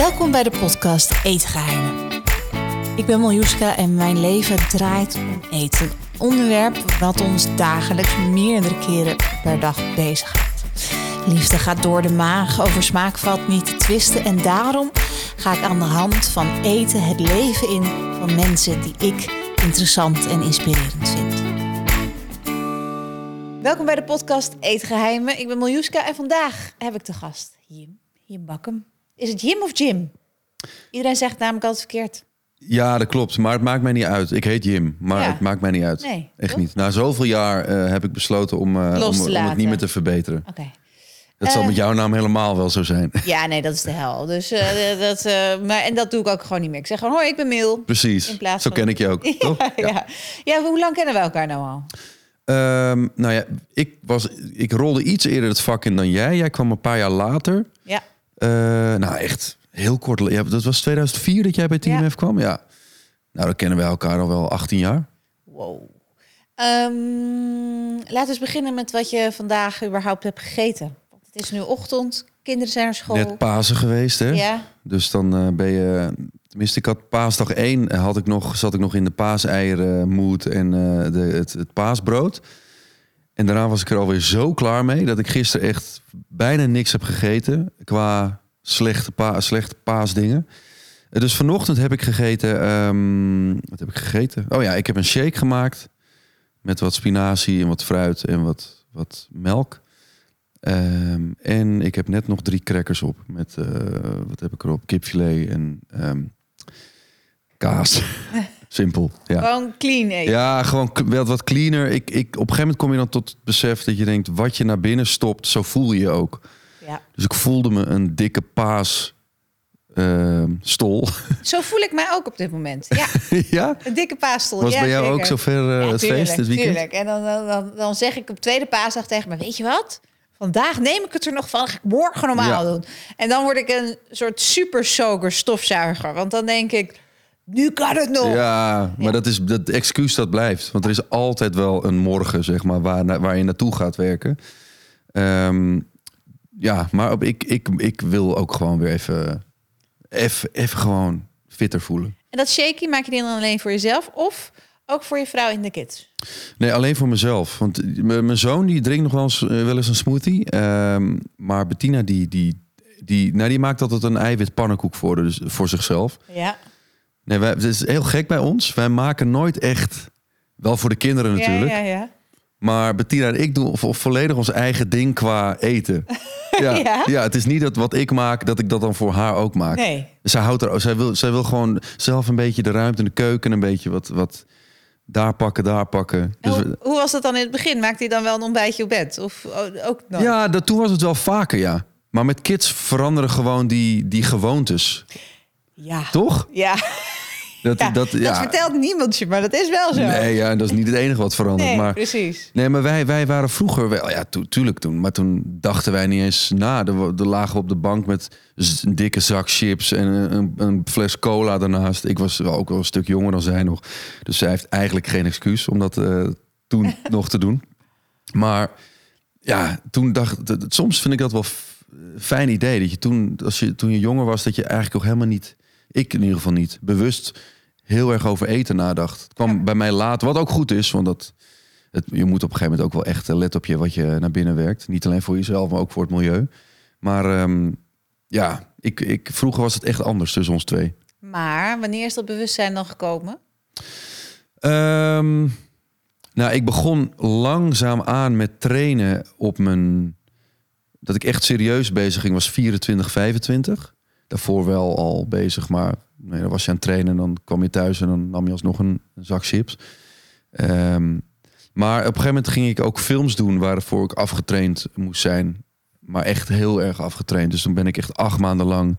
Welkom bij de podcast Eetgeheimen. Ik ben Miljuska en mijn leven draait om eten. Onderwerp wat ons dagelijks meerdere keren per dag bezighoudt. Liefde gaat door de maag, over smaak valt niet te twisten. En daarom ga ik aan de hand van eten het leven in van mensen die ik interessant en inspirerend vind. Welkom bij de podcast Eetgeheimen. Ik ben Miljuska en vandaag heb ik te gast Jim. Jim. Is het Jim of Jim? Iedereen zegt namelijk altijd verkeerd. Ja, dat klopt. Maar het maakt mij niet uit. Ik heet Jim, maar Ja. het maakt mij niet uit. Nee, Echt toch? niet. Na zoveel jaar eh, heb ik besloten om, Los om, het niet meer te verbeteren. Oké. Dat zal Eh. met jouw naam helemaal wel zo zijn. Ja, nee, dat is de hel. Dus, dat, maar, en dat doe ik ook gewoon niet meer. Ik zeg gewoon, hoi, ik ben Mil. Precies. In plaats Zo van- ken ik je ook, toch? Ja, ja. ja, hoe lang kennen we elkaar nou al? Ehm, nou ja, ik, was, ik rolde iets eerder het vak in dan jij. Jij kwam een paar jaar later. Ja, nou, echt heel kort. Ja, dat was 2004 dat jij bij Team Ja. Kwam? Ja. Nou, dan kennen wij elkaar al wel 18 jaar. wow. Ehm, laten we eens beginnen met wat je vandaag überhaupt hebt gegeten. Want het is nu ochtend, kinderen zijn naar school. Net Pasen geweest, hè? Ja, Dus dan eh, ben je... Tenminste, ik had paasdag 1 had ik nog, zat ik nog in de paaseieren moed en eh, de, het, het paasbrood. En daarna was ik er alweer zo klaar mee dat ik gisteren echt bijna niks heb gegeten qua slechte, slechte paasdingen. Dus vanochtend heb ik gegeten. ehm, wat heb ik gegeten? Oh ja, ik heb een shake gemaakt met wat spinazie en wat fruit en wat, wat melk. Ehm, en ik heb net nog drie crackers op met eh, wat heb ik erop? Kipfilet en ehm, kaas. Simpel. Ja. gewoon clean eten. Ja, gewoon wel wat cleaner. Ik, ik, op een gegeven moment kom je dan tot het besef dat je denkt... wat je naar binnen stopt, zo voel je je ook. Ja. Dus ik voelde me een dikke paas ehm, stol. Zo voel ik mij ook op dit moment. Ja, ja? een dikke paasstoel. Was ja, bij jou zeker. ook zover eh, Ja, het tuurlijk, feest dit weekend? Tuurlijk. En dan, dan, dan, zeg ik op tweede paasdag tegen me, weet je wat? Vandaag neem ik het er nog van, ga ik morgen normaal Ja. doen. En dan word ik een soort super soaker stofzuiger. Want dan denk ik, nu kan het nog. Ja, maar dat is dat excuus dat blijft. Want er is altijd wel een morgen, zeg maar, waar, waar je naartoe gaat werken. Ehm, ja, maar op, ik, ik, ik wil ook gewoon weer even, even, even gewoon fitter voelen. En dat shaky maak je dan alleen voor jezelf of ook voor je vrouw en de kids? Nee, alleen voor mezelf. Want mijn zoon die drinkt nog wel eens, eh, wel eens een smoothie. Ehm, maar Bettina die, die, die, nou, die maakt altijd een eiwit pannenkoek voor, dus voor zichzelf. Ja. Nee, wij, het is heel gek bij ons. Wij maken nooit echt, wel voor de kinderen natuurlijk. Ja, ja, ja. Maar Bettina en ik doen vo- volledig ons eigen ding qua eten. Ja, Ja? ja? het is niet dat wat ik maak, dat ik dat dan voor haar ook maak. Nee. Zij, houdt er, zij, wil, zij wil gewoon zelf een beetje de ruimte in de keuken. Een beetje wat, wat daar pakken, daar pakken. En Dus hoe, hoe was dat dan in het begin? Maakte hij dan wel een ontbijtje op bed? Of o- ook nog? ja, dat, toen was het wel vaker, ja. Maar met kids veranderen gewoon die, die gewoontes. Ja. Toch? Ja. Dat, Ja, dat, dat vertelt niemand je, maar dat is wel zo. Nee, ja, dat is niet het enige wat verandert. Nee, maar precies. Nee, maar wij, wij waren vroeger wel, ja, tu- tuurlijk toen. Maar toen dachten wij niet eens na. Er lagen we op de bank met een dikke zak chips en een, een, fles cola daarnaast. Ik was wel ook wel een stuk jonger dan zij nog. Dus zij heeft eigenlijk geen excuus om dat eh, toen nog te doen. Maar ja, toen dacht dat- dat- soms vind ik dat wel fijn idee. Dat je toen, als je, toen je jonger was, dat je eigenlijk ook helemaal niet, ik in ieder geval niet, bewust heel erg over eten nadacht. Het kwam Ja. bij mij later, wat ook goed is, want dat, het, je moet op een gegeven moment ook wel echt eh, letten op je wat je naar binnen werkt. Niet alleen voor jezelf, maar ook voor het milieu. Maar ehm, ja, ik, ik, vroeger was het echt anders tussen ons twee. Maar wanneer is dat bewustzijn dan gekomen? Ehm, nou, ik begon langzaam aan met trainen op mijn... Dat ik echt serieus bezig ging was 24, 25. Daarvoor wel al bezig, maar nee, dan was je aan het trainen... en dan kwam je thuis en dan nam je alsnog een, een zak chips. Ehm, maar op een gegeven moment ging ik ook films doen... waarvoor ik afgetraind moest zijn. Maar echt heel erg afgetraind. Dus dan ben ik echt acht maanden lang...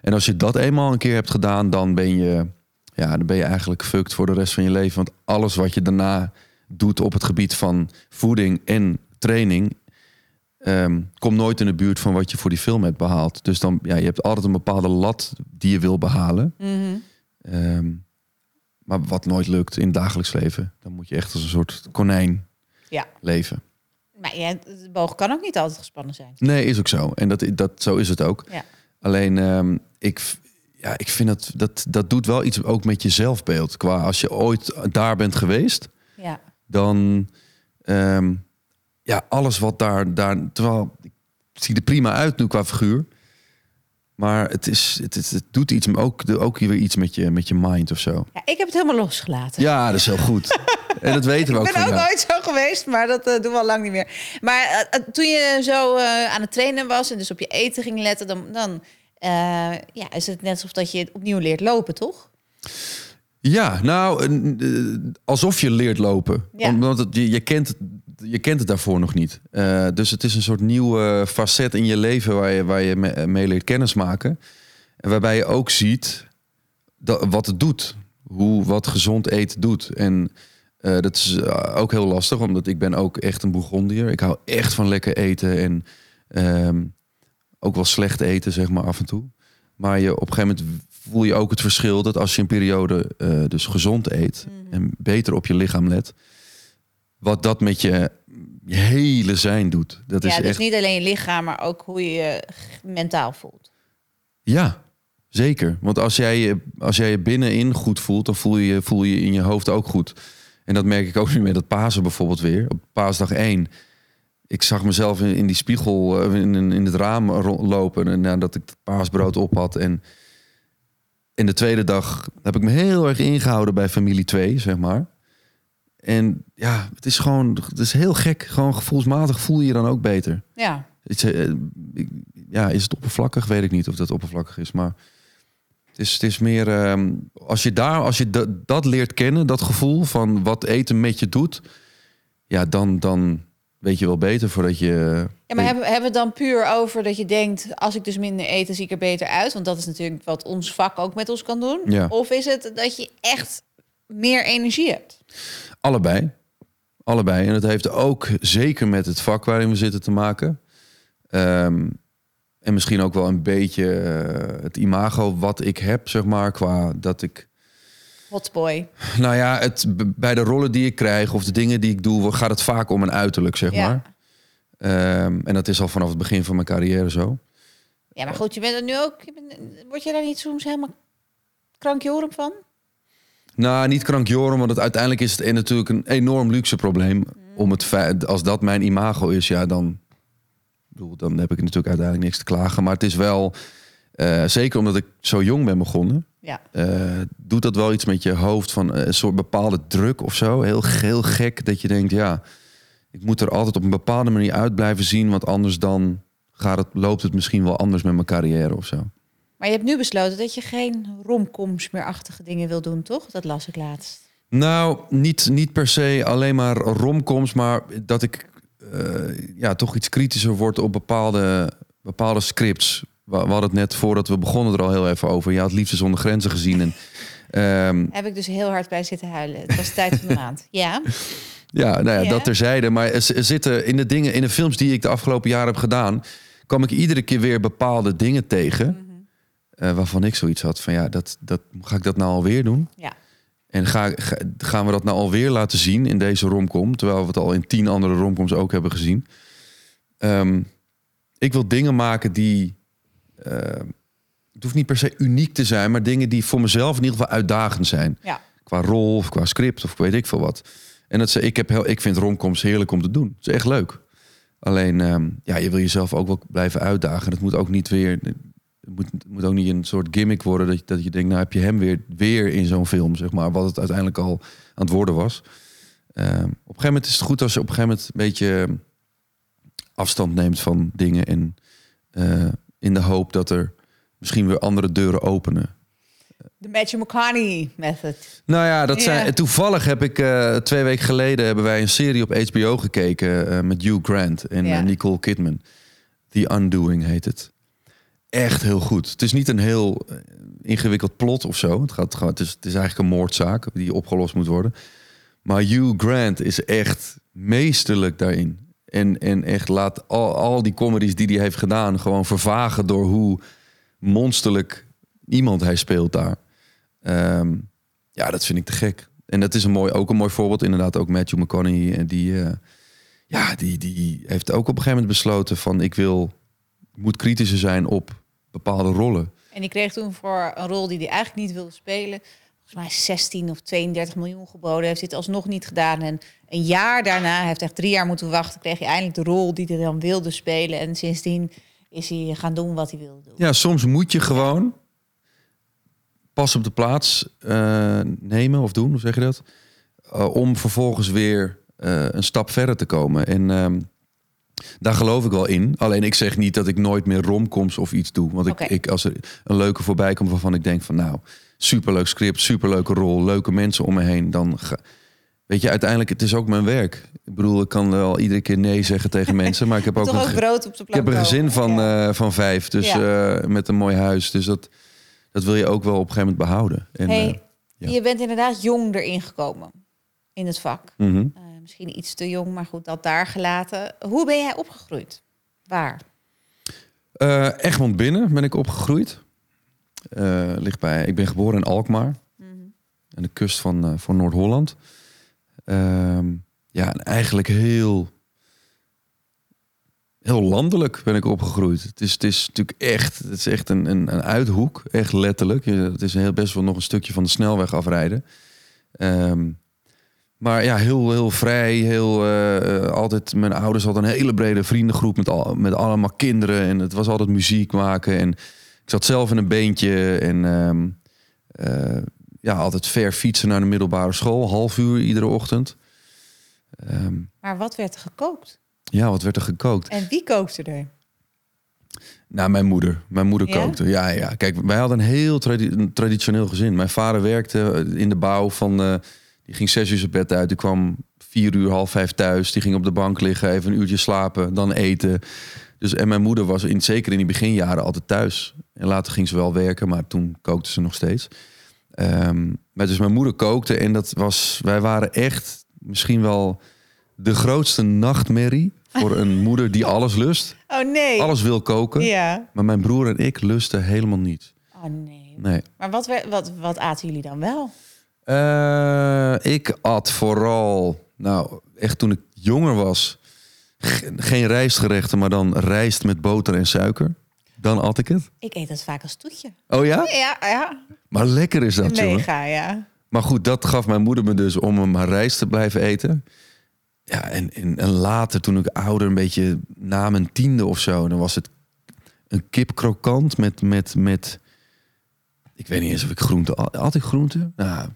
En als je dat eenmaal een keer hebt gedaan, dan ben je ja, dan ben je eigenlijk fucked voor de rest van je leven. Want alles wat je daarna doet op het gebied van voeding en training... ehm, komt nooit in de buurt van wat je voor die film hebt behaald. Dus dan, ja, je hebt altijd een bepaalde lat die je wil behalen. Ehm, maar wat nooit lukt in het dagelijks leven. Dan moet je echt als een soort konijn Ja. leven. Maar ja, de boog kan ook niet altijd gespannen zijn. Nee, is ook zo. En dat, dat, zo is het ook. Ja. Alleen, ehm, ik, ja, ik vind dat, dat dat doet wel iets ook met je zelfbeeld. Qua als je ooit daar bent geweest, Ja. dan ja, alles wat daar, daar terwijl ik zie er prima uit nu qua figuur. Maar het, is, het, het, het doet iets, ook, ook weer iets met je, met je mind of zo. ja, ik heb het helemaal losgelaten. Ja, dat is heel goed. En dat weten we ook Ik ben ook jou. nooit zo geweest, maar dat eh, doen we al lang niet meer. Maar eh, eh, toen je zo aan het trainen was en dus op je eten ging letten, dan, dan ja, is het net alsof dat je opnieuw leert lopen, toch? Ja, nou, alsof je leert lopen. Ja. Omdat het, je, je, kent het, je kent het daarvoor nog niet. Eh, dus het is een soort nieuwe facet in je leven waar je, waar je mee, mee leert kennismaken. En waarbij je ook ziet dat, wat het doet. Hoe, wat gezond eten doet. En eh, dat is eh, ook heel lastig, omdat ik ben ook echt een Bourgondier. Ik hou echt van lekker eten en ehm, ook wel slecht eten, zeg maar, af en toe. Maar je, op een gegeven moment voel je ook het verschil dat als je een periode dus gezond eet en beter op je lichaam let, wat dat met je, je hele zijn doet. Dat ja, is dus echt. niet alleen je lichaam, maar ook hoe je je mentaal voelt. Ja, zeker. Want als jij, je- als jij je binnenin goed voelt, dan voel je, je- voel je in je hoofd ook goed. En dat merk ik ook nu met het Pasen bijvoorbeeld weer. Op paasdag 1. Ik zag mezelf in, in die spiegel, eh, in, in het raam lopen. En nadat ik het paasbrood op had. En in de tweede dag heb ik me heel erg ingehouden bij familie 2, zeg maar. En ja, het is gewoon, het is heel gek. Gewoon gevoelsmatig voel je je dan ook beter. Ja, is, eh, ja, is het oppervlakkig? Weet ik niet of dat oppervlakkig is. Maar het is, het is meer. ehm, als je daar, als je dat, dat leert kennen, dat gevoel van wat eten met je doet. Ja, dan, dan weet je wel beter voordat je. ja maar hebben, hebben we het dan puur over dat je denkt... als ik dus minder eet, dan zie ik er beter uit? Want dat is natuurlijk wat ons vak ook met ons kan doen. Ja. Of is het dat je echt meer energie hebt? Allebei. Allebei. En het heeft ook zeker met het vak waarin we zitten te maken. Ehm, en misschien ook wel een beetje eh, het imago wat ik heb, zeg maar, qua dat ik. Hotboy. Nou ja, het, bij de rollen die ik krijg of de dingen die ik doe, gaat het vaak om mijn uiterlijk, zeg Ja. maar. Ehm, en dat is al vanaf het begin van mijn carrière zo. Ja, maar goed, je bent er nu ook... je bent- Word je daar niet soms helemaal krankjorum van? Nou, niet krankjoren, want het, uiteindelijk is het natuurlijk een enorm luxe probleem. Om het feit, als dat mijn imago is, ja, dan, bedoel, dan heb ik natuurlijk uiteindelijk niks te klagen. Maar het is wel, eh, zeker omdat ik zo jong ben begonnen, Ja. eh, doet dat wel iets met je hoofd van eh, een soort bepaalde druk of zo. Heel, heel gek dat je denkt, ja, ik moet er altijd op een bepaalde manier uit blijven zien, want anders dan gaat het, loopt het misschien wel anders met mijn carrière of zo. Maar je hebt nu besloten dat je geen romcoms meer achtige dingen wil doen, toch? Dat las ik laatst. Nou, niet, niet per se alleen maar romcoms, maar dat ik eh, ja, toch iets kritischer word op bepaalde, bepaalde scripts. We, we hadden het net voordat we begonnen er al heel even over. Je had Liefde zonder grenzen gezien. En, ehm, Heb ik dus heel hard bij zitten huilen. Het was tijd van de maand. Ja. ja, nou ja, Ja? dat terzijde. Maar er zitten in de dingen, in de films die ik de afgelopen jaren heb gedaan, kwam ik iedere keer weer bepaalde dingen tegen. Eh, waarvan ik zoiets had van ja, dat, dat, ga ik dat nou alweer doen? Ja. En ga, ga- gaan we dat nou alweer laten zien in deze romcom, terwijl we het al in tien andere romcoms ook hebben gezien? Ehm, ik wil dingen maken die. eh, het hoeft niet per se uniek te zijn, maar dingen die voor mezelf in ieder geval uitdagend zijn. Ja. Qua rol of qua script of weet ik veel wat. En dat ze, ik, heb heel, ik vind romcoms heerlijk om te doen. Het is echt leuk. Alleen, ehm, ja, je wil jezelf ook wel blijven uitdagen. Het moet ook niet weer. Het moet, het moet ook niet een soort gimmick worden dat je, dat je denkt, nou heb je hem weer, weer in zo'n film, zeg maar, wat het uiteindelijk al aan het worden was. Ehm, op een gegeven moment is het goed als je op een gegeven moment een beetje afstand neemt van dingen en eh, in de hoop dat er misschien weer andere deuren openen. De Matthew McConaughey method. Nou ja, dat zijn, toevallig heb ik eh, twee weken geleden hebben wij een serie op HBO gekeken eh, met Hugh Grant en Nicole Kidman. The Undoing heet het. Echt heel goed. Het is niet een heel eh, ingewikkeld plot of zo. Het, gaat, het, is, het is eigenlijk een moordzaak die opgelost moet worden. Maar Hugh Grant is echt meesterlijk daarin. En, en echt laat al, al die comedies die hij heeft gedaan gewoon vervagen door hoe monsterlijk iemand hij speelt daar. Ehm, ja, dat vind ik te gek. En dat is een mooi, ook een mooi voorbeeld. Inderdaad, ook Matthew McConaughey. En die, eh, ja, die, die heeft ook op een gegeven moment besloten van ik wil, moet kritischer zijn op bepaalde rollen. En die kreeg toen voor een rol die hij eigenlijk niet wilde spelen... volgens mij 16 of 32 miljoen geboden. Heeft dit alsnog niet gedaan. En een jaar daarna, hij heeft echt drie jaar moeten wachten... kreeg hij eindelijk de rol die hij dan wilde spelen. En sindsdien is hij gaan doen wat hij wilde doen. Ja, soms moet je gewoon pas op de plaats eh, nemen of doen, hoe zeg je dat? Uh, om vervolgens weer uh, een stap verder te komen. En ehm, daar geloof ik wel in. Alleen ik zeg niet dat ik nooit meer romcoms of iets doe. Want ik, ik, als er een leuke voorbij komt waarvan ik denk van nou, superleuk script, superleuke rol, leuke mensen om me heen, dan ga, weet je, uiteindelijk het is ook mijn werk. Ik bedoel, ik kan wel iedere keer nee zeggen tegen mensen, maar ik heb ook een ook ge- brood op de ik heb een gezin van, Ja. eh, van vijf, dus Ja. eh, met een mooi huis. Dus dat, dat wil je ook wel op een gegeven moment behouden. En, hey, eh, ja. Je bent inderdaad jong erin gekomen in het vak. Eh, misschien iets te jong, maar goed, dat daar gelaten. Hoe ben jij opgegroeid? Waar? Eh, Egmond binnen ben ik opgegroeid. Eh, ligt bij, ik ben geboren in Alkmaar, aan de kust van, eh, van Noord-Holland. Ehm, ja, en eigenlijk heel, heel landelijk ben ik opgegroeid. Het is, het is natuurlijk echt, het is echt een, een, een uithoek, echt letterlijk. Je- Het is heel best wel nog een stukje van de snelweg afrijden. Ehm, maar ja, heel, heel vrij. Heel, eh, eh, altijd, mijn ouders hadden een hele brede vriendengroep met, al, met allemaal kinderen. En het was altijd muziek maken. En ik zat zelf in een beentje. En ehm, eh, ja, altijd ver fietsen naar de middelbare school. Half uur iedere ochtend. Ehm, Maar wat werd er gekookt? ja, wat werd er gekookt? En wie kookte er? Nou, mijn moeder. Mijn moeder Ja? kookte. Ja, ja. Kijk, wij hadden een heel tradi- een traditioneel gezin. Mijn vader werkte in de bouw van... die ging zes uur zijn bed uit. Die kwam vier uur, half vijf thuis. Die ging op de bank liggen, even een uurtje slapen, dan eten. Dus, en mijn moeder was in, zeker in die beginjaren altijd thuis. En later ging ze wel werken, maar toen kookte ze nog steeds. Ehm, maar dus mijn moeder kookte en dat was... Wij waren echt misschien wel de grootste nachtmerrie... voor een moeder die alles lust. Oh nee. Alles wil koken. Ja. Maar mijn broer en ik lusten helemaal niet. Oh nee. Nee. Maar wat, wat, wat aten jullie dan wel? Eh, ik at vooral, nou, echt toen ik jonger was, ge- geen rijstgerechten, maar dan rijst met boter en suiker. Dan at ik het. Ik eet dat vaak als toetje. Oh ja? Ja, ja. Maar lekker is dat, jongen. Mega, ja. Maar goed, dat gaf mijn moeder me dus om maar rijst te blijven eten. Ja, en, en, en later, toen ik ouder, een beetje na mijn tiende of zo, dan was het een kip krokant met, met, met, ik weet niet eens of ik groente, had ik groente? Nou,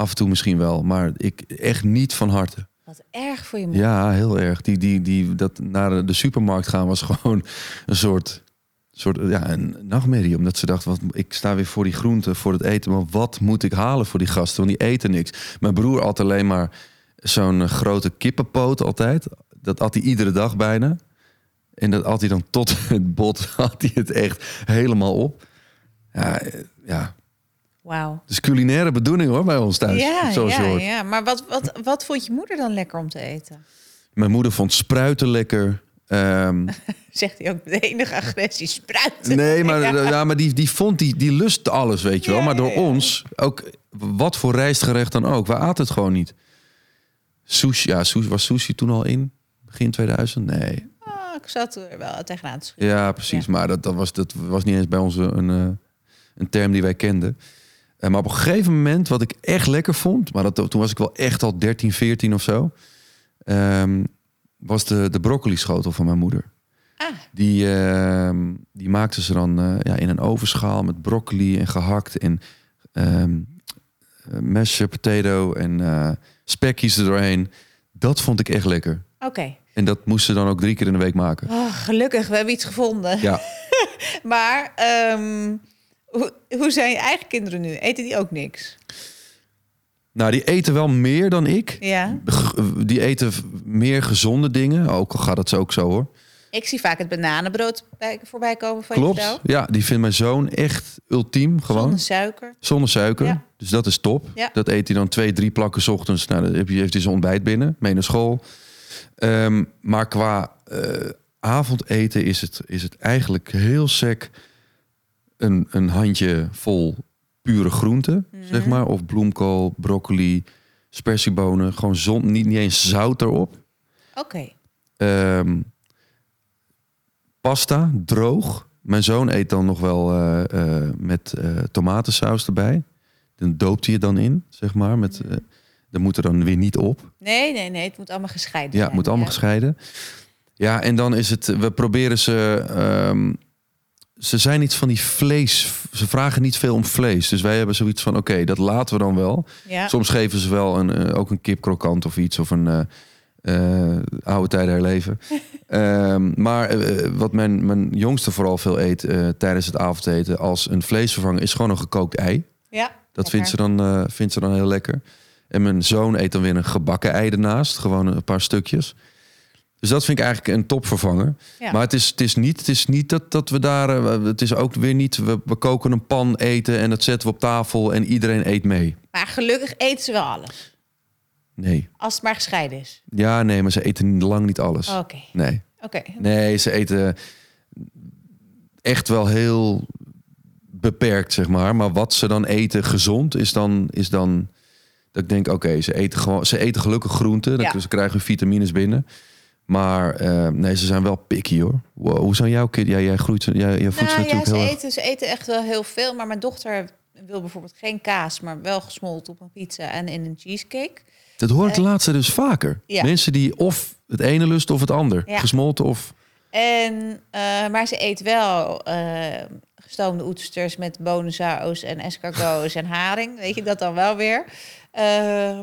af en toe misschien wel, maar ik echt niet van harte. Wat erg voor je moeder. Ja, heel erg. Die, die, die, dat naar de supermarkt gaan was gewoon een soort, soort ja, een nachtmerrie. Omdat ze dacht, wat, ik sta weer voor die groenten, voor het eten. Maar wat moet ik halen voor die gasten? Want die eten niks. Mijn broer had alleen maar zo'n eh, grote kippenpoot altijd. Dat had hij iedere dag bijna. En dat had hij dan tot het bot, had hij het echt helemaal op. Ja, eh, ja. Wauw. Dus culinaire bedoeling hoor, bij ons thuis. Ja, zoals ja, hoort. ja. Maar wat, wat, wat vond je moeder dan lekker om te eten? Mijn moeder vond spruiten lekker. Ehm, Zegt hij ook met de enige agressie, spruiten. Nee, maar, ja. maar die, die vond die, die lust alles, weet je wel. Ja, Maar door ja, ons, ook wat voor rijstgerecht dan ook, we aten het gewoon niet. Sushi, ja, sushi, was sushi toen al in? Begin 2000? Nee. Oh, ik zat er wel tegenaan te schudden. Ja, precies. Maar dat, dat, was, dat was niet eens bij ons een, eh, een term die wij kenden. Eh, maar op een gegeven moment, wat ik echt lekker vond, maar dat, toen was ik wel echt al 13, 14 of zo, ehm, was de, de broccoli schotel van mijn moeder. Ah, Die, ehm, die maakten ze dan eh, ja, in een ovenschaal met broccoli en gehakt en ehm eh, mashed potato en eh, spekjes er doorheen. Dat vond ik echt lekker. oké. En dat moesten ze dan ook drie keer in de week maken. Oh, gelukkig, we hebben iets gevonden. Ja, Maar ehm, hoe, hoe zijn je eigen kinderen nu? Eten die ook niks? nou die eten wel meer dan ik. Ja. G- Die eten meer gezonde dingen. Ook al gaat het zo ook zo hoor. Ik zie vaak het bananenbrood bij, voorbij komen van Klopt. Ja, die vindt mijn zoon echt ultiem. Gewoon. Zonder suiker. Zonder suiker. Ja. Dus dat is top. Ja. Dat eet hij dan twee, drie plakken 's ochtends. Nou, dan heeft hij zijn ontbijt binnen. Mee naar school. Ehm, maar qua eh, avondeten is het, is het eigenlijk heel sec. Een, een handje vol pure groenten, zeg maar. Of bloemkool, broccoli, spersiebonen. Gewoon zon, niet, niet eens zout erop. Oké. Ehm, pasta, droog. Mijn zoon eet dan nog wel eh, eh, met eh, tomatensaus erbij. Dan doopt hij het dan in, zeg maar. Met, eh dat moet er dan weer niet op. Nee, nee, nee. Het moet allemaal gescheiden Ja, het moet allemaal gescheiden. Ja, en dan is het... We proberen ze... ehm, ze zijn iets van die vlees... Ze vragen niet veel om vlees. Dus wij hebben zoiets van... Oké, dat laten we dan wel. Ja. Soms geven ze wel een, eh, ook een kipkrokant of iets. Of een eh, eh, oude tijden herleven. Ehm, maar wat mijn, mijn jongste vooral veel eet tijdens het avondeten... als een vleesvervanger is gewoon een gekookt ei. ja. Dat vindt ze, dan, vindt ze dan heel lekker. En mijn zoon eet dan weer een gebakken ei ernaast. Gewoon een paar stukjes. Dus dat vind ik eigenlijk een topvervanger. Ja. Maar het is, het is niet, het is niet dat, dat we daar... eh, Het is ook weer niet... We, we koken een pan eten en dat zetten we op tafel... en iedereen eet mee. Maar gelukkig eten ze wel alles. Nee. Als het maar gescheiden is. Ja, nee, maar ze eten lang niet alles. Oké. Nee. Oké. Nee, ze eten echt wel heel beperkt, zeg maar. Maar wat ze dan eten gezond is dan... Is dan dat ik denk, oké, ze eten gewoon, ze eten gelukkig groenten. Ja. Dat Ze krijgen vitamines binnen. Maar eh, nee, ze zijn wel picky hoor. Wow, hoe zijn jouw kind? Ja, jij groeit, jij, jij voedt ze Nou ja, natuurlijk ze heel erg. eten, ze eten echt wel heel veel. Maar mijn dochter wil bijvoorbeeld geen kaas, maar wel gesmolten op een pizza en in een cheesecake. Dat hoor ik de laatste dus vaker. ja. Mensen die of het ene lust of het ander. Ja. Gesmolten of... En, eh, maar ze eet wel eh, gestoomde oesters met bonensaus en escargots en haring. Weet je dat dan wel weer? Eh,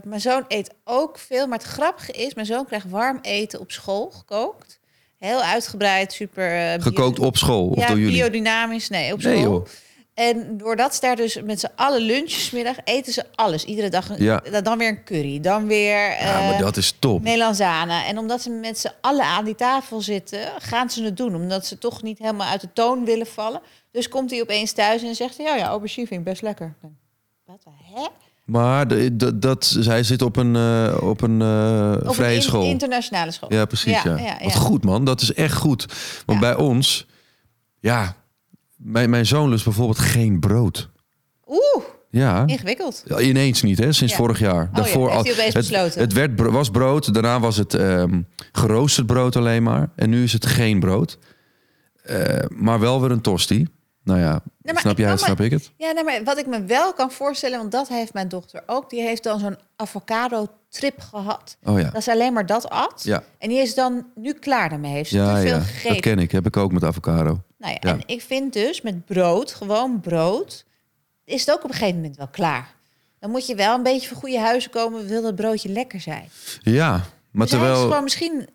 mijn zoon eet ook veel. Maar het grappige is, mijn zoon krijgt warm eten op school gekookt. Heel uitgebreid, super... eh, Gekookt op school of ja, door jullie? biodynamisch. Nee, op school. Nee, joh. En doordat ze daar dus met z'n allen lunchesmiddag eten ze alles. Iedere dag Ja. dan- weer een curry, dan weer Ja, maar eh, dat is top. melanzane. En omdat ze met z'n allen aan die tafel zitten, gaan ze het doen. Omdat ze toch niet helemaal uit de toon willen vallen. Dus komt hij opeens thuis en zegt ja, ja, aubergine vind ik best lekker. Wat, hè? Maar de, de- dat, zij zit op een, eh, op een eh, Op vrije een in- school. internationale school. Ja, precies. Ja, Ja, ja, Wat goed, man. Dat is echt goed. Want bij ons, ja, mijn, mijn zoon lust bijvoorbeeld geen brood. Oeh, Ja. ingewikkeld. Ja, Ineens niet, hè? Sinds vorig jaar. ja, heeft hij al- het, besloten. het werd, was brood, daarna was het ehm, geroosterd brood alleen maar. En nu is het geen brood. Eh, maar wel weer een tosti. Nou ja, snap ik jij het, snap ik het? Ja, nou, maar wat ik me wel kan voorstellen, want dat heeft mijn dochter ook. Die heeft dan zo'n avocado-trip gehad. Oh ja. Dat ze alleen maar dat at. Ja. En die is dan nu klaar daarmee. Heeft ze Ja, te veel ja, gegeten. dat ken ik. Heb ik ook met avocado. Nou ja, Ja. En ik vind dus met brood, gewoon brood, is het ook op een gegeven moment wel klaar. Dan moet je wel een beetje van goede huizen komen, wil dat broodje lekker zijn. Ja, maar Dus hij is terwijl... gewoon misschien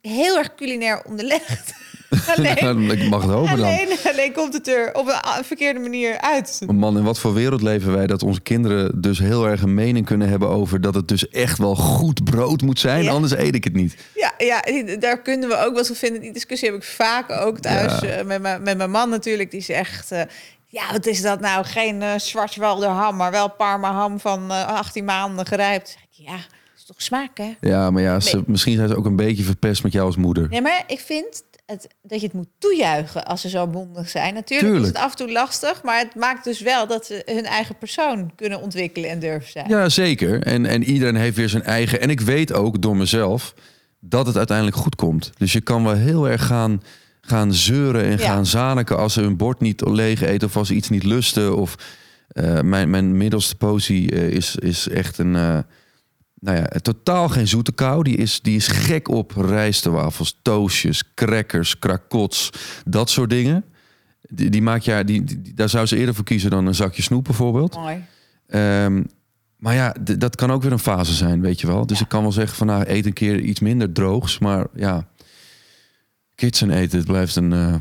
heel erg culinair onderlegd. alleen, ik mag het hopen dan. alleen, alleen komt het er op een verkeerde manier uit. Maar Man, in wat voor wereld leven wij dat onze kinderen dus heel erg een mening kunnen hebben over dat het dus echt wel goed brood moet zijn, Ja. anders eet ik het niet. Ja, ja, daar kunnen we ook wel zo vinden. Die discussie heb ik vaak ook thuis Ja. eh, met, mijn, met mijn man natuurlijk. Die zegt, eh, ja, wat is dat nou? Geen uh, Schwarzwälder ham, maar wel Parma ham van eh 18 maanden gerijpt. Zeg ik, ja, is toch smaak, hè? Ja, maar ja, ze, Nee. misschien zijn ze ook een beetje verpest met jou als moeder. Nee, maar ik vind het, dat je het moet toejuichen als ze zo bondig zijn. Natuurlijk Tuurlijk. is het af en toe lastig, maar het maakt dus wel dat ze hun eigen persoon kunnen ontwikkelen en durven zijn. Ja, zeker. En, en iedereen heeft weer zijn eigen. En ik weet ook door mezelf dat het uiteindelijk goed komt. Dus je kan wel heel erg gaan, gaan zeuren en Ja. gaan zaniken als ze hun bord niet leeg eten of als ze iets niet lusten. Of eh, mijn, mijn middelste posie eh, is, is echt een. eh, nou ja, totaal geen zoete kou. Die is, die is gek op rijstewafels, toastjes, crackers, krakots, dat soort dingen. Die, die maak je, die, die- daar zou ze eerder voor kiezen dan een zakje snoep bijvoorbeeld. Mooi. Ehm, maar ja, dat kan ook weer een fase zijn, weet je wel. Dus Ja. ik kan wel zeggen van nou, eet een keer iets minder droogs. Maar ja, kitchen eten, het blijft een... eh,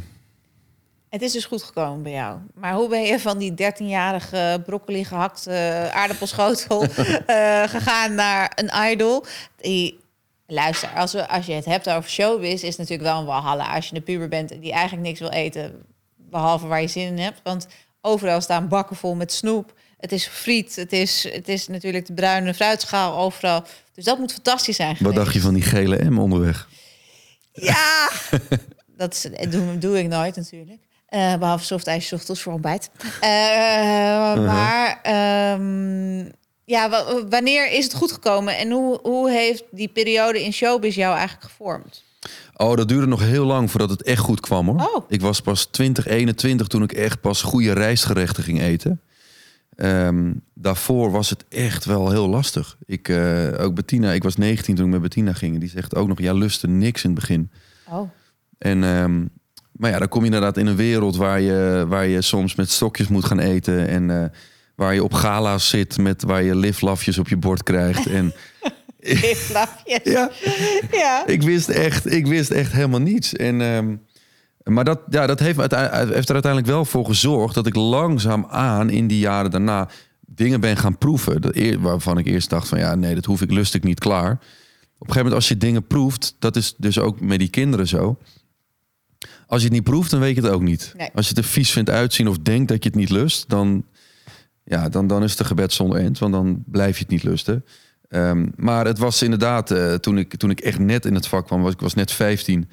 Het is dus goed gekomen bij jou. Maar hoe ben je van die 13-jarige broccoli gehakt eh, aardappelschotel eh, gegaan naar een idol? Die, luister, als, we, als je het hebt over showbiz, is het natuurlijk wel een walhalla. Als je een puber bent die eigenlijk niks wil eten, behalve waar je zin in hebt. Want overal staan bakken vol met snoep. Het is friet, het is, het is natuurlijk de bruine fruitschaal overal. Dus dat moet fantastisch zijn wat dacht je van die gele M onderweg? Ja, dat doe, doe ik nooit natuurlijk. Eh, behalve softijs ochtends voor ontbijt. Eh, Maar ehm, ja, wa- wanneer is het goed gekomen en hoe, hoe heeft die periode in showbiz jou eigenlijk gevormd? Oh, dat duurde nog heel lang voordat het echt goed kwam hoor. Oh. Ik was pas 2021 toen ik echt pas goede rijstgerechten ging eten. Ehm, daarvoor was het echt wel heel lastig. Ik, eh, ook Bettina, ik was 19 toen ik met Bettina ging. Die zegt ook nog, ja, lustte niks in het begin. Oh. En, ehm, maar ja, dan kom je inderdaad in een wereld waar je, waar je soms met stokjes moet gaan eten. En eh, waar je op gala's zit, met, waar je liflafjes op je bord krijgt. En Liflafjes. ja, Ja. ik wist echt, ik wist echt helemaal niets. En, ehm, maar dat, ja, dat heeft, heeft er uiteindelijk wel voor gezorgd dat ik langzaam aan in die jaren daarna dingen ben gaan proeven. Waarvan ik eerst dacht van ja, nee, dat hoef ik, lust ik niet klaar. Op een gegeven moment als je dingen proeft, dat is dus ook met die kinderen zo. Als je het niet proeft, dan weet je het ook niet. Nee. Als je het er vies vindt uitzien of denkt dat je het niet lust, dan, ja, dan, dan is het een gebed zonder eind. Want dan blijf je het niet lusten. Ehm, maar het was inderdaad, eh, toen, ik, toen ik echt net in het vak kwam, was, ik was net 15.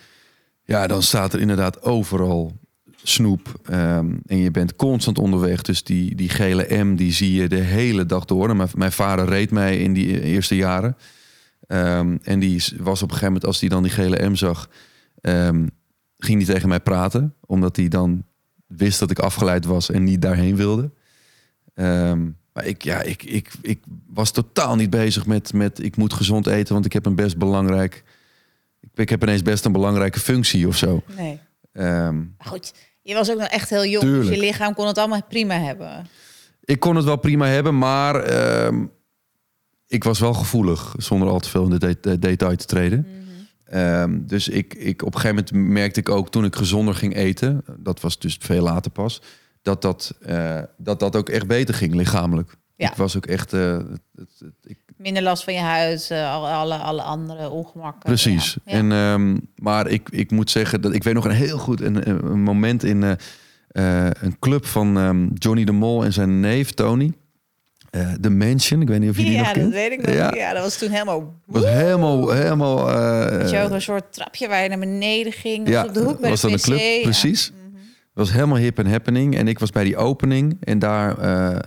Ja, dan staat er inderdaad overal snoep. Ehm, en je bent constant onderweg. Dus die, die gele M, die zie je de hele dag door. Mijn, mijn vader reed mij in die eerste jaren. Ehm, en die was op een gegeven moment, als hij dan die gele M zag... ging hij tegen mij praten. Omdat hij dan wist dat ik afgeleid was en niet daarheen wilde. Ehm, maar ik, ja, ik, ik, ik was totaal niet bezig met, met ik moet gezond eten, want ik heb een best belangrijk. Ik, ik heb ineens best een belangrijke functie of zo. Nee. Ehm, Goed, je was ook nog echt heel jong. Dus je lichaam kon het allemaal prima hebben. ik kon het wel prima hebben, maar ehm, ik was wel gevoelig zonder al te veel in de de- de detail te treden. Ehm, dus ik, ik, op een gegeven moment merkte ik ook toen ik gezonder ging eten, dat was dus veel later pas, dat dat, eh, dat, dat ook echt beter ging lichamelijk. Ja. Ik was ook echt. eh, het- het- ik, Minder last van je huid, eh, alle, alle, andere ongemakken. Precies. Ja. En, ehm, maar ik, ik moet zeggen dat ik weet nog een heel goed een, een moment in een club van ehm, Johnny de Mol en zijn neef Tony. Eh The Mansion, ik weet niet of je die nog Ja, dat weet ik nog. Ja. Ja. dat was toen helemaal... Was helemaal, helemaal. eh, Had je ook een soort trapje waar je naar beneden ging. ja, op de hoek bij was de dat een club? Precies. Het was helemaal hip en happening. En ik was bij die opening en daar eh,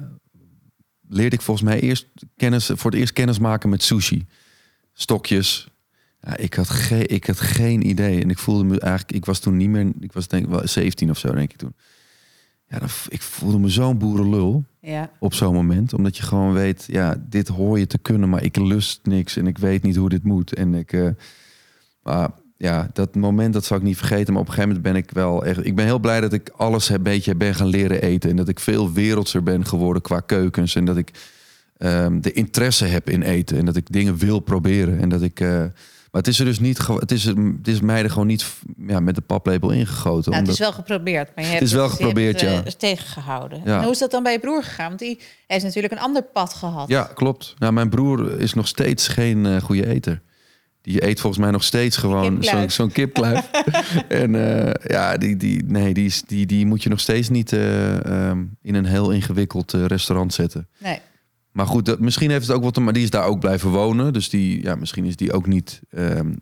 leerde ik volgens mij eerst kennis, voor het eerst kennis maken met sushi. Stokjes. Ja, ik, had geen, ik had geen idee. En ik voelde me eigenlijk, ik was toen niet meer, ik was denk ik wel 17 of zo, denk ik toen. Ja, dan, ik voelde me zo'n boerenlul Ja. op zo'n moment. Omdat je gewoon weet, ja, dit hoor je te kunnen, maar ik lust niks en ik weet niet hoe dit moet. En ik, eh, maar ja, dat moment, dat zal ik niet vergeten. Maar op een gegeven moment ben ik wel echt, ik ben heel blij dat ik alles een beetje ben gaan leren eten. En dat ik veel wereldser ben geworden qua keukens. En dat ik ehm, de interesse heb in eten. En dat ik dingen wil proberen. En dat ik, eh, maar het is er dus niet, het is, het is mij er gewoon niet ja, met de paplepel ingegoten. Nou, het is wel geprobeerd, maar je hebt is wel geprobeerd, het, ja. eh, tegengehouden. Ja. En hoe is dat dan bij je broer gegaan? Want die heeft natuurlijk een ander pad gehad. Ja, klopt. Nou, mijn broer is nog steeds geen eh, goede eter. Die eet volgens mij nog steeds gewoon zo'n kipkluif. en eh, ja, die, die, nee, die, is- die, die moet je nog steeds niet eh, ehm, in een heel ingewikkeld restaurant zetten. Nee. Maar goed, dat, misschien heeft het ook wat te maar die is daar ook blijven wonen. Dus die, ja, misschien is die ook niet ehm,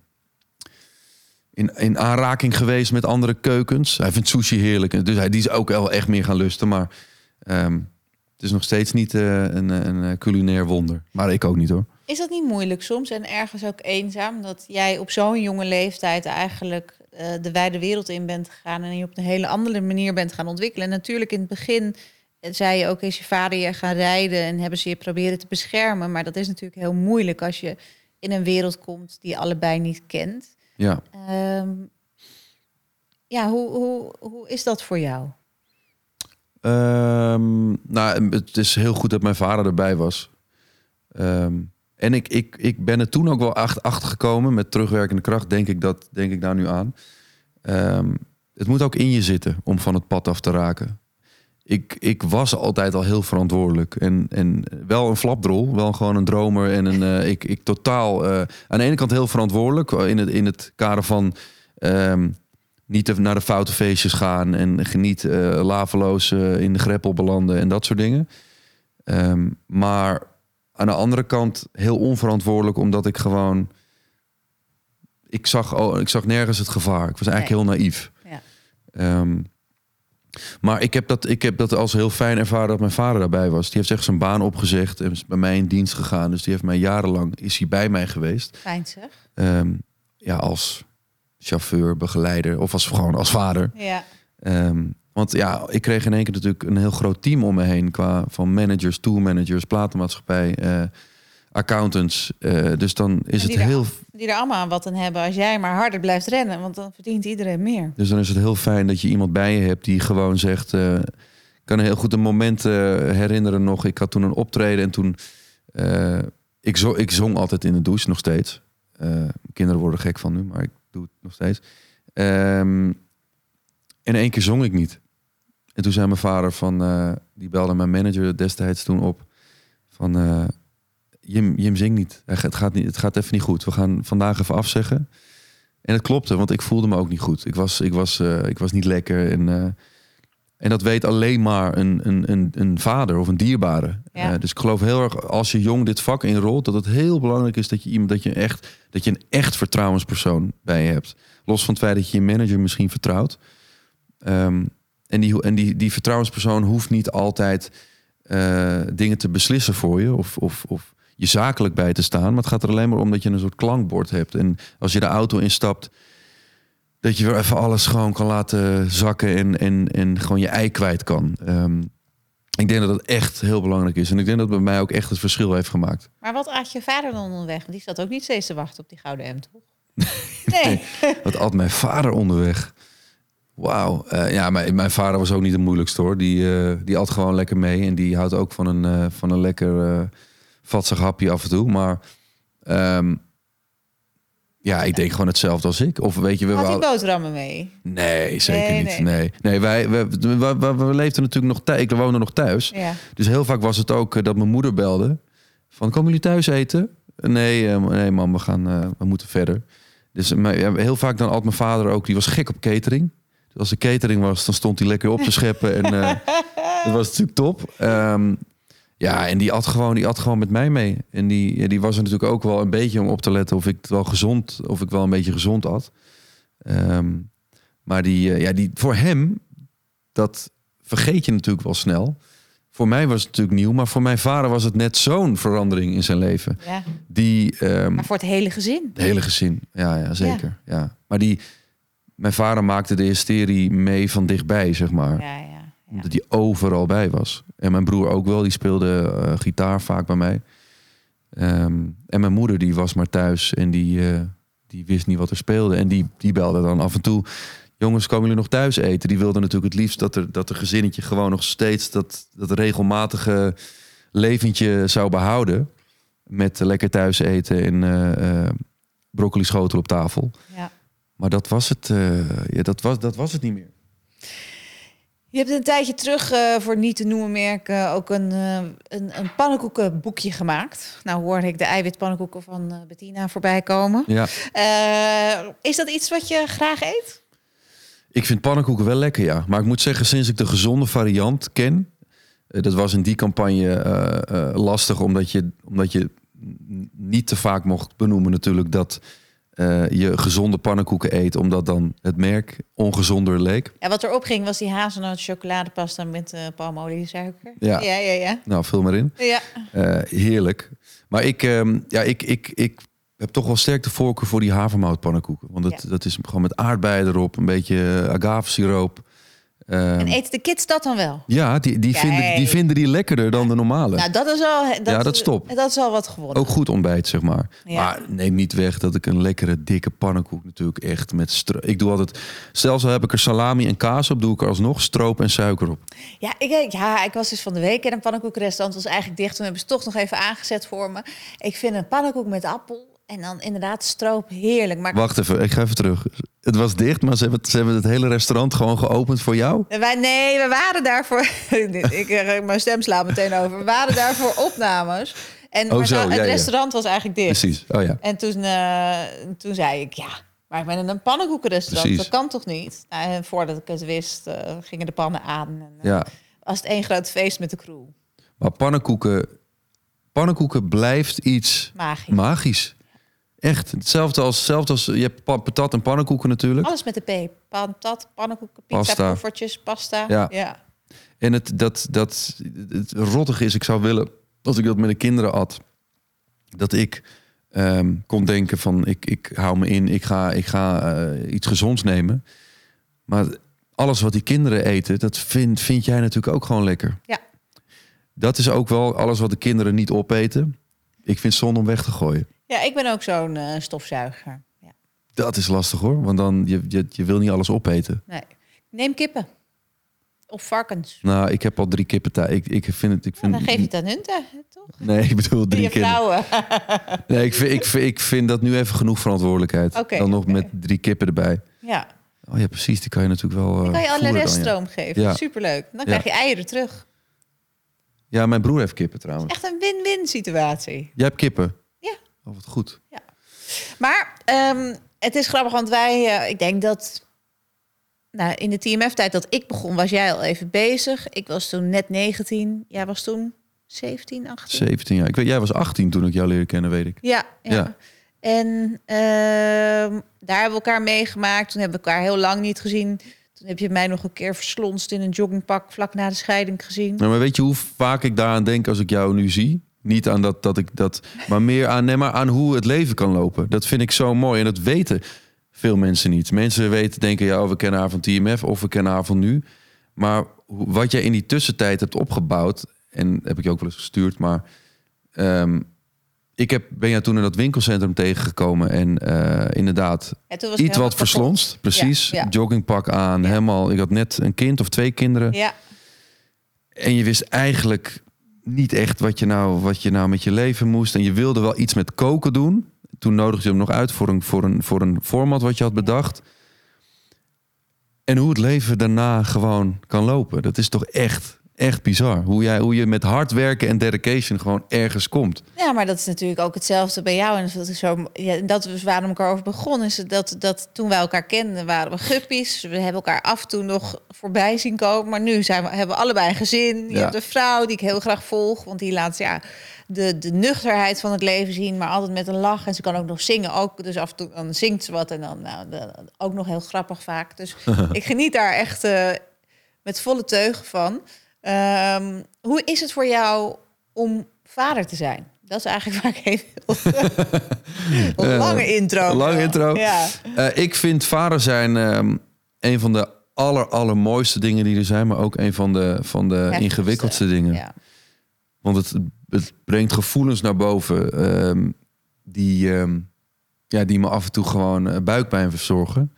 in, in aanraking geweest met andere keukens. Hij vindt sushi heerlijk. Dus hij die is ook wel echt meer gaan lusten. Maar ehm, het is nog steeds niet eh, een, een, eh, culinair wonder. Maar ik ook niet hoor. Is dat niet moeilijk soms en ergens ook eenzaam? Dat jij op zo'n jonge leeftijd eigenlijk eh, de wijde wereld in bent gegaan... en je op een hele andere manier bent gaan ontwikkelen. En natuurlijk in het begin zei je ook... is je vader je gaan rijden en hebben ze je proberen te beschermen. Maar dat is natuurlijk heel moeilijk als je in een wereld komt... die je allebei niet kent. Ja. Ehm, ja, hoe, hoe, hoe is dat voor jou? Ehm, nou, het is heel goed dat mijn vader erbij was. Ehm, en ik, ik, ik ben er toen ook wel acht- achter gekomen met terugwerkende kracht, denk ik, dat, denk ik daar nu aan. Het moet ook in je zitten om van het pad af te raken. Ik, ik was altijd al heel verantwoordelijk. En, en wel een flapdrol, wel gewoon een dromer. En een, eh, ik, ik totaal eh, aan de ene kant heel verantwoordelijk in het, in het kader van ehm, niet naar de foute feestjes gaan en geniet eh laveloos in de greppel belanden en dat soort dingen. Ehm, maar aan de andere kant heel onverantwoordelijk, omdat ik gewoon. Ik zag, oh, ik zag nergens het gevaar. Ik was eigenlijk heel naïef. Ja. Ehm, maar ik heb, dat, ik heb dat als heel fijn ervaren dat mijn vader daarbij was. Die heeft echt zijn baan opgezegd en is bij mij in dienst gegaan. Dus die heeft mij jarenlang is hij bij mij geweest. Fijn zeg. Ehm, ja, als chauffeur, begeleider of als gewoon als vader. Ja. Ehm, want ja, ik kreeg in één keer natuurlijk een heel groot team om me heen qua van managers, tourmanagers, platenmaatschappij, eh, accountants. Eh, dus dan is En het er- heel, Die er allemaal aan wat aan hebben als jij maar harder blijft rennen. Want dan verdient iedereen meer. dus dan is het heel fijn dat je iemand bij je hebt die gewoon zegt. eh, ik kan heel goed een moment eh, herinneren nog. Ik had toen een optreden en toen ik, zo, ik zong altijd in de douche nog steeds. Kinderen worden gek van nu, maar ik doe het nog steeds. Ehm, en één keer zong ik niet. En toen zei mijn vader van, die belde mijn manager destijds toen op van, Jim, Jim zingt niet. Het gaat niet. Het gaat even niet goed. We gaan vandaag even afzeggen. En het klopte, want ik voelde me ook niet goed. Ik was, ik was, eh, ik was niet lekker. En, eh, en dat weet alleen maar een, een, een, een vader of een dierbare. Ja. Eh, dus ik geloof heel erg, als je jong dit vak inrolt, dat het heel belangrijk is dat je iemand, dat je echt, dat je een echt vertrouwenspersoon bij je hebt. Los van het feit dat je je manager misschien vertrouwt. Ehm, en die, en die, die vertrouwenspersoon hoeft niet altijd dingen te beslissen voor je of, of, of je zakelijk bij te staan. Maar het gaat er alleen maar om dat je een soort klankbord hebt. En als je de auto instapt, dat je weer even alles gewoon kan laten zakken en, en, en gewoon je ei kwijt kan. Ehm, ik denk dat dat echt heel belangrijk is. En ik denk dat het bij mij ook echt het verschil heeft gemaakt. Maar wat had je vader dan onderweg? Want Die zat ook niet steeds te wachten op die gouden M, toch? Nee. Wat had mijn vader onderweg? Wauw. Eh, ja, mijn, mijn vader was ook niet de moeilijkste hoor. Die, eh, die at gewoon lekker mee. En die houdt ook van een, eh, van een lekker vatsig hapje af en toe. Maar ehm, ja, ik denk gewoon hetzelfde als ik. Of weet je, we Had wouden- boterhammen mee? Nee, zeker Nee, niet. nee. Nee, nee wij, we, we, we, we leefden natuurlijk nog thuis. Ik woonde nog thuis. Ja. Dus heel vaak was het ook eh, dat mijn moeder belde. Van, komen jullie thuis eten? Nee, eh, nee mam, we, gaan, eh, we moeten verder. Dus maar, ja, heel vaak dan had mijn vader ook, die was gek op catering. Dus als er catering was, dan stond hij lekker op te scheppen. en dat was natuurlijk top. Ehm, ja, en die at, gewoon, die at gewoon met mij mee. En die, die was er natuurlijk ook wel een beetje om op te letten of ik het wel gezond, of ik wel een beetje gezond at. Ehm, maar die, eh, ja, die, voor hem, dat vergeet je natuurlijk wel snel. Voor mij was het natuurlijk nieuw, maar voor mijn vader was het net zo'n verandering in zijn leven. ja. Die, ehm, Maar voor het hele gezin. het hele gezin, ja, ja zeker. Ja. Maar die, mijn vader maakte de hysterie mee van dichtbij, zeg maar. Ja. Omdat hij overal bij was. En mijn broer ook wel, die speelde eh, gitaar vaak bij mij. Ehm, en mijn moeder, die was maar thuis en die, eh, die wist niet wat er speelde. En die, die belde dan af en toe. Jongens, komen jullie nog thuis eten? Die wilde natuurlijk het liefst dat er dat er gezinnetje gewoon nog steeds dat, dat regelmatige leventje zou behouden. Met lekker thuis eten en eh, broccoli schotel op tafel. ja. Maar dat was het, ja, dat was, dat was het niet meer. Je hebt een tijdje terug eh, voor niet te noemen merken ook een, eh, een, een pannenkoekenboekje gemaakt. Nou hoorde ik de eiwitpannenkoeken van eh, Bettina voorbij komen. Ja. Eh, is dat iets wat je graag eet? Ik vind pannenkoeken wel lekker, ja. Maar ik moet zeggen, sinds ik de gezonde variant ken... eh, dat was in die campagne eh, eh, lastig, omdat je, omdat je niet te vaak mocht benoemen natuurlijk... dat eh, je gezonde pannenkoeken eet, omdat dan het merk ongezonder leek. Ja, wat erop ging was die hazelnoot chocoladepasta met uh, palmoliesuiker. Ja. ja, ja. ja. Nou, vul maar in. ja. Eh, heerlijk. Maar ik, ehm, ja, ik, ik, ik heb toch wel sterk de voorkeur voor die havermoutpannenkoeken. Want dat, Ja. dat is gewoon met aardbeien erop, een beetje eh, agavesiroop. Ehm, En eten de kids dat dan wel? Ja, die, die, vinden, die vinden die lekkerder dan de normale. Nou, dat is al. Dat, Ja, dat is top. Dat is al wat gewonnen. Ook goed ontbijt, zeg maar. Ja. Maar neem niet weg dat ik een lekkere, dikke pannenkoek natuurlijk echt met... stro- Ik doe altijd... Zelfs al heb ik er salami en kaas op, doe ik er alsnog stroop en suiker op. Ja, ik, ja, ik was dus van de week in een pannenkoekrestaurant. was eigenlijk dicht. Toen hebben ze toch nog even aangezet voor me. Ik vind een pannenkoek met appel en dan inderdaad stroop heerlijk. Maar Wacht even, ik ga even terug. Het was dicht, maar ze hebben het, ze hebben het hele restaurant gewoon geopend voor jou? wij, nee, we waren daarvoor. ik eh, mijn stem slaat meteen over. We waren daarvoor opnames. En Oh, maar zo, nou, het ja, ja. restaurant was eigenlijk dicht. Precies, oh ja. En toen, eh, toen zei ik, ja, maar ik ben in een pannenkoekenrestaurant. Precies. Dat kan toch niet? Nou, en voordat ik het wist, eh, gingen de pannen aan. En, ja. Was het één groot feest met de crew. Maar pannenkoeken... Pannenkoeken blijft iets Magisch. magisch. Echt. Hetzelfde als, hetzelfde als... Je hebt pa- patat en pannenkoeken natuurlijk. Alles met de P. Patat, pannenkoeken, pizza, Pasta. poffertjes, pasta. Ja. ja. En het, dat, dat, het rottig is, ik zou willen, als ik dat met de kinderen at, dat ik ehm, kon denken van ik, ik hou me in, ik ga, ik ga eh, iets gezonds nemen. Maar alles wat die kinderen eten, dat vind, vind jij natuurlijk ook gewoon lekker. Ja. Dat is ook wel alles wat de kinderen niet opeten. Ik vind zonde om weg te gooien. Ja, ik ben ook zo'n eh, stofzuiger. Ja. Dat is lastig hoor, want dan je, je, je wil niet alles opeten. Nee. Neem kippen. Of varkens. Nou, ik heb al drie kippen thuis. Ik, ik vind het. Ik Ja, vind, dan geef je het aan hun, toch? Nee, ik bedoel drie vrouwen. Nee, ik vind, ik, vind, ik vind dat nu even genoeg verantwoordelijkheid. Oké, dan nog met drie kippen erbij. ja. Oh ja, precies. Die kan je natuurlijk wel. Dan eh, kan je alle ja. reststroom geven. Ja. Superleuk. Dan krijg je eieren terug. Ja, mijn broer heeft kippen trouwens. Echt een win-win situatie. Jij hebt kippen? Ja. Oh, wat goed. Maar ehm, het is grappig, want wij, eh, ik denk dat nou, in de TMF-tijd dat ik begon, was jij al even bezig. Ik was toen net 19. Jij was toen 17, 18. 17 jaar. Ik weet, jij was 18 toen ik jou leerde kennen, weet ik. Ja, ja. Ja. En ehm, daar hebben we elkaar meegemaakt. Toen hebben we elkaar heel lang niet gezien. Toen heb je mij nog een keer verslonst in een joggingpak vlak na de scheiding gezien. Nou, maar weet je hoe vaak ik daaraan denk als ik jou nu zie? Niet aan dat, dat ik dat, maar meer aan, nee, maar aan hoe het leven kan lopen. Dat vind ik zo mooi en dat weten veel mensen niet. Mensen weten, denken, ja, we kennen haar van TMF of we kennen haar van nu. Maar wat jij in die tussentijd hebt opgebouwd, en heb ik je ook wel eens gestuurd, maar ehm, ik heb, ben jou toen in dat winkelcentrum tegengekomen en eh, inderdaad En toen was iets wat kapot. verslonst, precies. Ja, ja. Joggingpak aan, Ja. helemaal. Ik had net een kind of twee kinderen. Ja, En je wist eigenlijk niet echt wat je, nou, wat je nou met je leven moest. En je wilde wel iets met koken doen. Toen nodigde je hem nog uit voor een, voor een, voor een format wat je had bedacht. En hoe het leven daarna gewoon kan lopen. Dat is toch echt, echt bizar. Hoe, jij, hoe je met hard werken en dedication gewoon ergens komt. Ja, maar dat is natuurlijk ook hetzelfde bij jou. En dat is zo. Ja, dat is waar we elkaar over begonnen. Is dat, dat toen wij elkaar kenden, waren we guppies. We hebben elkaar af en toe nog voorbij zien komen. Maar nu zijn we, hebben we allebei een gezin. Je Ja. hebt een vrouw die ik heel graag volg. Want die laat ja, de, de nuchterheid van het leven zien. Maar altijd met een lach. En ze kan ook nog zingen. Ook, dus af en toe dan zingt ze wat. En dan nou, de- ook nog heel grappig vaak. Dus ik geniet daar echt eh, met volle teugen van. Ehm, hoe is het voor jou om vader te zijn? Dat is eigenlijk waar ik even. Een lange intro. lange intro. Ja. Eh, ik vind vader zijn ehm, een van de aller, allermooiste dingen die er zijn. Maar ook een van de, van de Heftigste. ingewikkeldste dingen. Ja. Want het, het brengt gevoelens naar boven ehm, die, ja, die me af en toe gewoon eh, buikpijn verzorgen.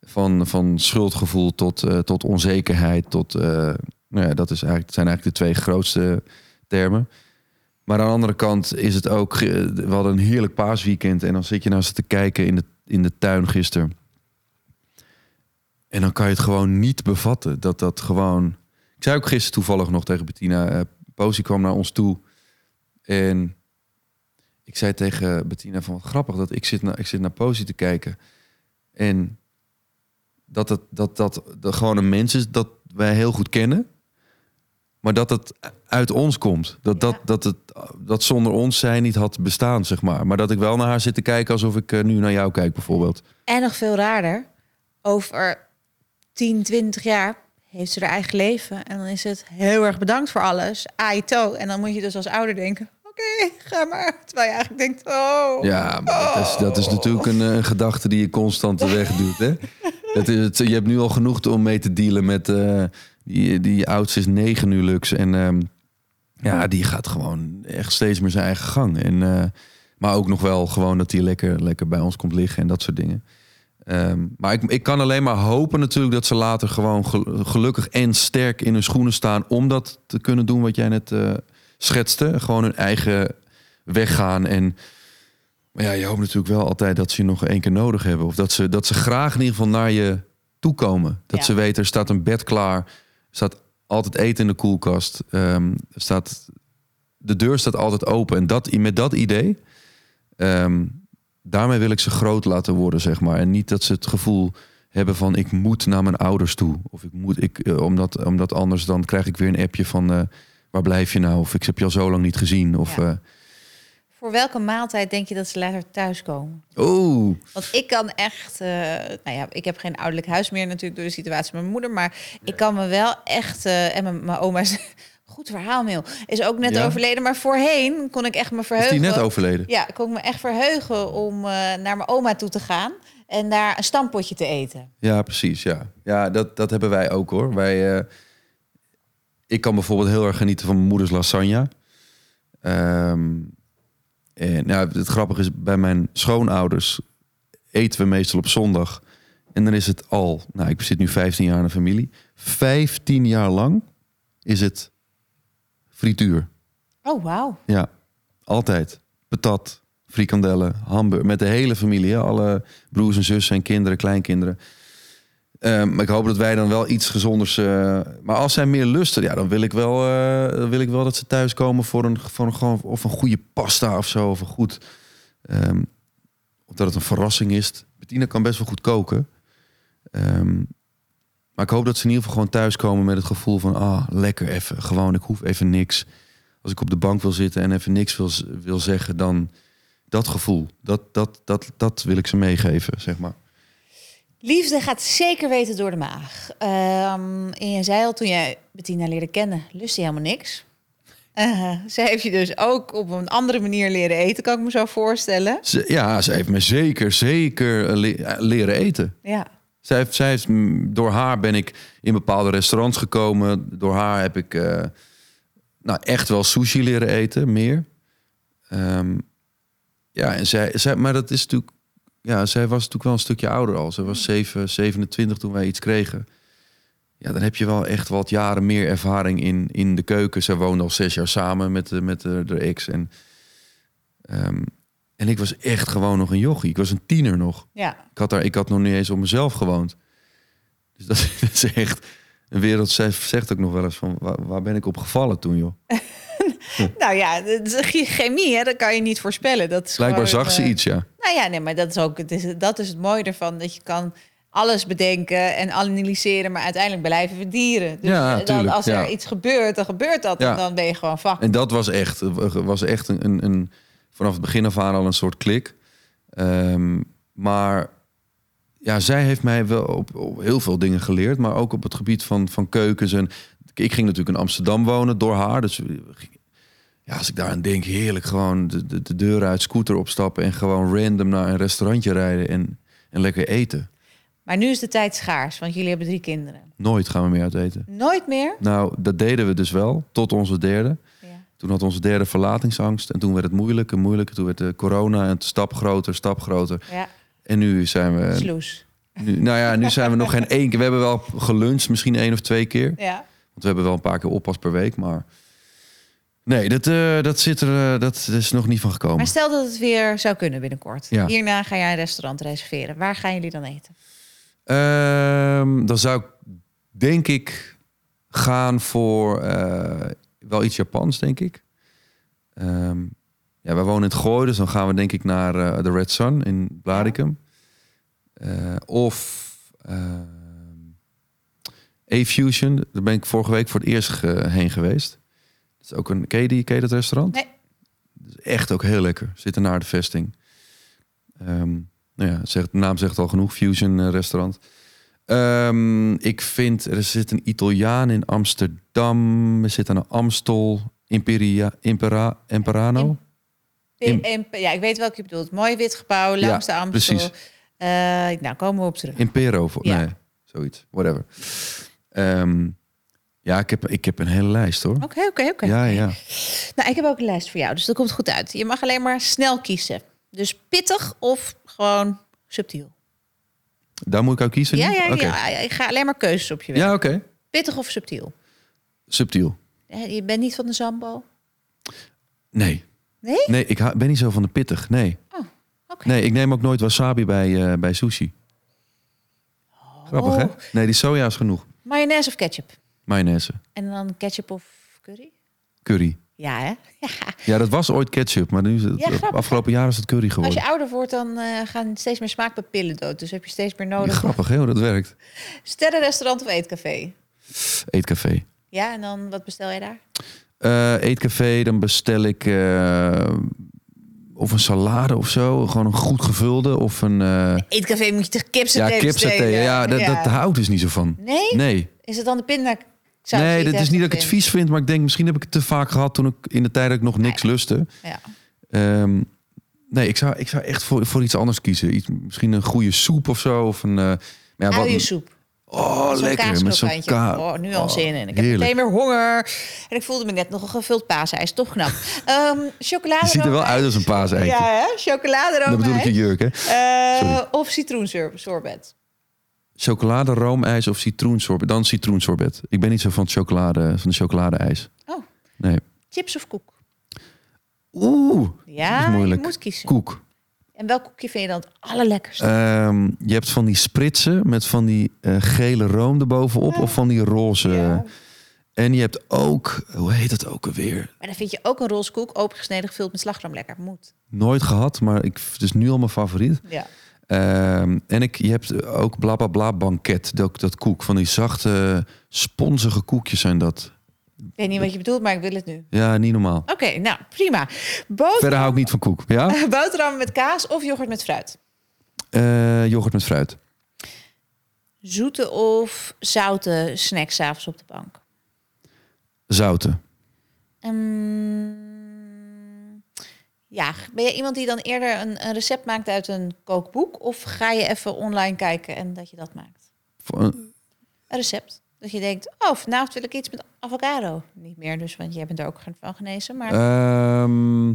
Van, van schuldgevoel tot, eh, tot onzekerheid. Tot, nou ja, dat, is eigenlijk, dat zijn eigenlijk de twee grootste termen. Maar aan de andere kant is het ook... ge- We hadden een heerlijk paasweekend. En dan zit je naast te kijken in de, in de tuin gisteren. En dan kan je het gewoon niet bevatten. Dat dat gewoon... Ik zei ook gisteren toevallig nog tegen Bettina... eh Posie kwam naar ons toe. En ik zei tegen Bettina van... Grappig, dat ik zit, naar, ik zit naar Posie te kijken. En dat het dat, dat, dat gewoon een mens is dat wij heel goed kennen. Maar dat het uit ons komt. Dat, dat, Ja. dat, het, dat zonder ons zij niet had bestaan, zeg maar. Maar dat ik wel naar haar zit te kijken alsof ik eh, nu naar jou kijk, bijvoorbeeld. En nog veel raarder. Over 10, 20 jaar heeft ze haar eigen leven. En dan is het heel erg bedankt voor alles. Aito. En dan moet je dus als ouder denken... Oké, ga maar. Terwijl je eigenlijk denkt... Oh, Ja, maar dat is, dat is natuurlijk een, een gedachte die je constant wegduwt. Hè? Het is, het, je hebt nu al genoeg om mee te dealen met... eh, die, die oudste is negen nu, Lux. En ehm, ja, die gaat gewoon echt steeds meer zijn eigen gang. En, eh, maar ook nog wel gewoon dat hij lekker, lekker bij ons komt liggen en dat soort dingen. Ehm, maar ik, ik kan alleen maar hopen natuurlijk dat ze later gewoon gel- gelukkig en sterk in hun schoenen staan... om dat te kunnen doen wat jij net eh, schetste. Gewoon hun eigen weg gaan en... Maar ja, je hoopt natuurlijk wel altijd dat ze je nog één keer nodig hebben. Of dat ze, dat ze graag in ieder geval naar je toe komen. Dat Ja. ze weten, er staat een bed klaar. Staat altijd eten in de koelkast. ehm, staat, de deur staat altijd open. En dat, met dat idee, ehm, daarmee wil ik ze groot laten worden, zeg maar. En niet dat ze het gevoel hebben van ik moet naar mijn ouders toe. Of ik moet, ik, eh, omdat, omdat anders dan krijg ik weer een appje van eh, waar blijf je nou? Of ik heb je al zo lang niet gezien. Of Ja. eh, Voor welke maaltijd denk je dat ze later thuiskomen? oeh. Want ik kan echt, eh, nou ja, ik heb geen ouderlijk huis meer natuurlijk door de situatie met mijn moeder, maar ik kan me wel echt, eh, en mijn, mijn oma is Goed verhaal, Mil. Is ook net Ja? overleden. Maar voorheen kon ik echt me Is verheugen. die net overleden? Ja, kon ik me echt verheugen om eh, naar mijn oma toe te gaan. En daar een stampotje te eten. Ja, precies. Ja, ja dat, dat hebben wij ook hoor. Wij, ik kan bijvoorbeeld heel erg genieten van mijn moeders lasagne. Ehm, en nou, het grappige is, bij mijn schoonouders eten we meestal op zondag. En dan is het al, nou, ik zit nu 15 jaar in een familie. 15 jaar lang is het frituur. Oh, wauw. Ja, altijd. Patat, frikandellen, hamburger. Met de hele familie. Hè? Alle broers en zussen en kinderen, kleinkinderen. Ehm, maar ik hoop dat wij dan wel iets gezonders... eh, maar als zij meer lusten, ja, dan wil ik wel, eh, wil ik wel dat ze thuiskomen voor een, voor een, gewoon, of een goede pasta of zo. Of een goed... of dat het een verrassing is. Bettina kan best wel goed koken. Ehm, maar ik hoop dat ze in ieder geval gewoon thuiskomen met het gevoel van... Ah, lekker even. Gewoon, ik hoef even niks als ik op de bank wil zitten en even niks wil, wil zeggen, dan dat gevoel, dat, dat, dat, dat wil ik ze meegeven, zeg maar. Liefde gaat zeker weten door de maag. Ehm, en je zei al, toen jij Bettina leerde kennen, lust je helemaal niks. Eh, zij heeft je dus ook op een andere manier leren eten, kan ik me zo voorstellen. Ze, ja, ze heeft me zeker, zeker eh, le- eh, leren eten. Ja, Zij heeft, zij heeft, door haar ben ik in bepaalde restaurants gekomen. Door haar heb ik nou, echt wel sushi leren eten, meer. Ehm, ja, en zij, zij, maar dat is natuurlijk... Ja, zij was natuurlijk wel een stukje ouder al. Ze was 7, 27 toen wij iets kregen. Ja, dan heb je wel echt wat jaren meer ervaring in, in de keuken. Zij woonde al zes jaar samen met, de- met de, de ex. En, ehm, en ik was echt gewoon nog een jochie. Ik was een tiener nog. ja. Ik had, daar, ik had nog niet eens op mezelf gewoond. Dus dat, dat is echt een wereld. Zij zegt ook nog wel eens van waar, waar ben ik op gevallen toen, joh? Nou ja, chemie, hè, dat kan je niet voorspellen. Dat is Blijkbaar gewoon, zag ze eh, iets, ja. Nou ja, nee, maar dat is ook het, is, dat is het mooie ervan. Dat je kan alles bedenken en analyseren, maar uiteindelijk blijven we dieren. Dus Ja, dan, tuurlijk, als er ja. iets gebeurt, dan gebeurt dat. Ja. En dan ben je gewoon vak. En dat was echt, was echt een, een, een vanaf het begin af aan al een soort klik. Ehm, maar ja, zij heeft mij wel op, op heel veel dingen geleerd, maar ook op het gebied van, van keukens. En ik ging natuurlijk in Amsterdam wonen door haar. Dus ja, als ik daar aan denk, heerlijk gewoon de, de, de deur uit, scooter opstappen en gewoon random naar een restaurantje rijden en, en lekker eten. Maar nu is de tijd schaars, want jullie hebben drie kinderen. Nooit gaan we meer uit eten. Nooit meer? Nou, dat deden we dus wel, tot onze derde. Ja. Toen had onze derde verlatingsangst. En toen werd het moeilijk en moeilijk. Toen werd de corona een stap groter, stap groter. Ja, En nu zijn we... sloes. Nu, nou ja, nu zijn we nog geen één keer. We hebben wel geluncht, misschien één of twee keer. Ja. Want we hebben wel een paar keer oppas per week. Maar nee, dat, eh, dat, zit er, eh, dat is nog niet van gekomen. Maar stel dat het weer zou kunnen binnenkort. Ja. Hierna ga jij een restaurant reserveren. Waar gaan jullie dan eten? Ehm, dan zou ik, denk ik, gaan voor eh, wel iets Japans, denk ik. Ehm, ja, wij wonen in het Gooi, dus dan gaan we denk ik naar de Red Sun in Blaricum. Of ehm, A-Fusion, daar ben ik vorige week voor het eerst heen geweest. Dat is ook een, ken je, die, ken je dat restaurant? Nee. Dat is echt ook heel lekker. Zitten naar de vesting. Ehm, nou ja, zegt, de naam zegt al genoeg. Fusion eh, restaurant. Ehm, ik vind, er zit een Italiaan in Amsterdam. Er zit een Amstel. Imperia, Impera, Imperano. In, In- in- ja, ik weet welke je bedoelt. Mooi wit gebouw langs de Amstel. precies. Eh, nou, komen we op terug. Impero, voor, Ja. nee, zoiets. Whatever. Ehm, ja, ik heb, ik heb een hele lijst hoor. Oké, oké, oké. Ja, ja. Nou, ik heb ook een lijst voor jou, dus dat komt goed uit. Je mag alleen maar snel kiezen. Dus pittig of gewoon subtiel. Daar moet ik ook kiezen? Ja, ja, Oké. ja. Ik ga alleen maar keuzes op je weg. Ja, oké. Pittig of subtiel? Subtiel. Je bent niet van de zambo? Nee. Nee? Nee, ik ben niet zo van de pittig. Nee. Oh, oké. Nee, ik neem ook nooit wasabi bij, eh, bij sushi. Grappig, hè? Oh. Nee, die soja is genoeg. Mayonaise of ketchup? Mayonaise. En dan ketchup of curry? Curry. Ja, hè? Ja. Ja, dat was ooit ketchup, maar nu is het, Ja, afgelopen jaar is het curry Als geworden. je ouder wordt, dan eh, gaan steeds meer smaakpapillen dood. Dus heb je steeds meer Ja, nodig. grappig, hè, hoe dat werkt. Sterrenrestaurant of eetcafé? Eetcafé. Ja, en dan wat bestel je daar? Eh, eetcafé, dan bestel ik eh, of een salade of zo. Gewoon een goed gevulde. Of een Eetcafé moet je toch kipsaté ja, kipsaté. Ja, dat, dat houdt dus niet zo van. Nee? Nee. Is het dan de pinda zou nee, dat is niet dat ik het vies vind, maar ik denk misschien heb ik het te vaak gehad toen ik in de tijd dat ik nog niks lustte. Ja. Ehm, nee, ik zou, ik zou echt voor, voor iets anders kiezen. Iets, misschien een goede soep of zo. Of een, maar ja, wat, Uiensoep. oh, Zo'n lekker. Met zo'n kaaskrokantje. ka Oh, nu al Oh, zin in. Ik heb meteen weer honger. En ik voelde me net nog een gevuld paasijs. Toch knap. Ehm chocolade Je ziet er wel uit als een paaseitje. Ja, hè? Chocolade dat bedoel ik je jurk, hè? Sorry. Of citroensorbet. Chocolade, roomijs of citroensorbet. Dan citroensorbet. Ik ben niet zo van, het chocolade, van de chocoladeijs. Oh, Nee. chips of koek? Oeh, Ja, dat is moeilijk. je moet kiezen. Koek. En welk koekje vind je dan het allerlekkerste? Ehm, je hebt van die spritsen met van die eh, gele room erbovenop. Of van die roze. Ja. En je hebt ook, hoe heet het ook alweer? Maar dan vind je ook een roze koek, opengesneden, gevuld met slagroom lekker. Moet. Nooit gehad, maar ik, het is nu al mijn favoriet. Ja. Ehm, en ik, je hebt ook bla bla bla banket, dat, dat koek. Van die zachte, sponsige koekjes zijn dat. Ik weet niet wat je bedoelt, maar ik wil het nu. Ja, niet normaal. Oké, nou prima. Verder hou ik niet van koek. Ja? Boterham met kaas of yoghurt met fruit? Eh yoghurt met fruit. Zoete of zoute snacks 's avonds op de bank? Zouten. Ehm, ja, ben je iemand die dan eerder een, een recept maakt uit een kookboek? Of ga je even online kijken en dat je dat maakt? Voor- Een recept. Dat je denkt, oh, vanavond wil ik iets met avocado. Niet meer dus, want jij bent er ook van genezen. Maar Ehm,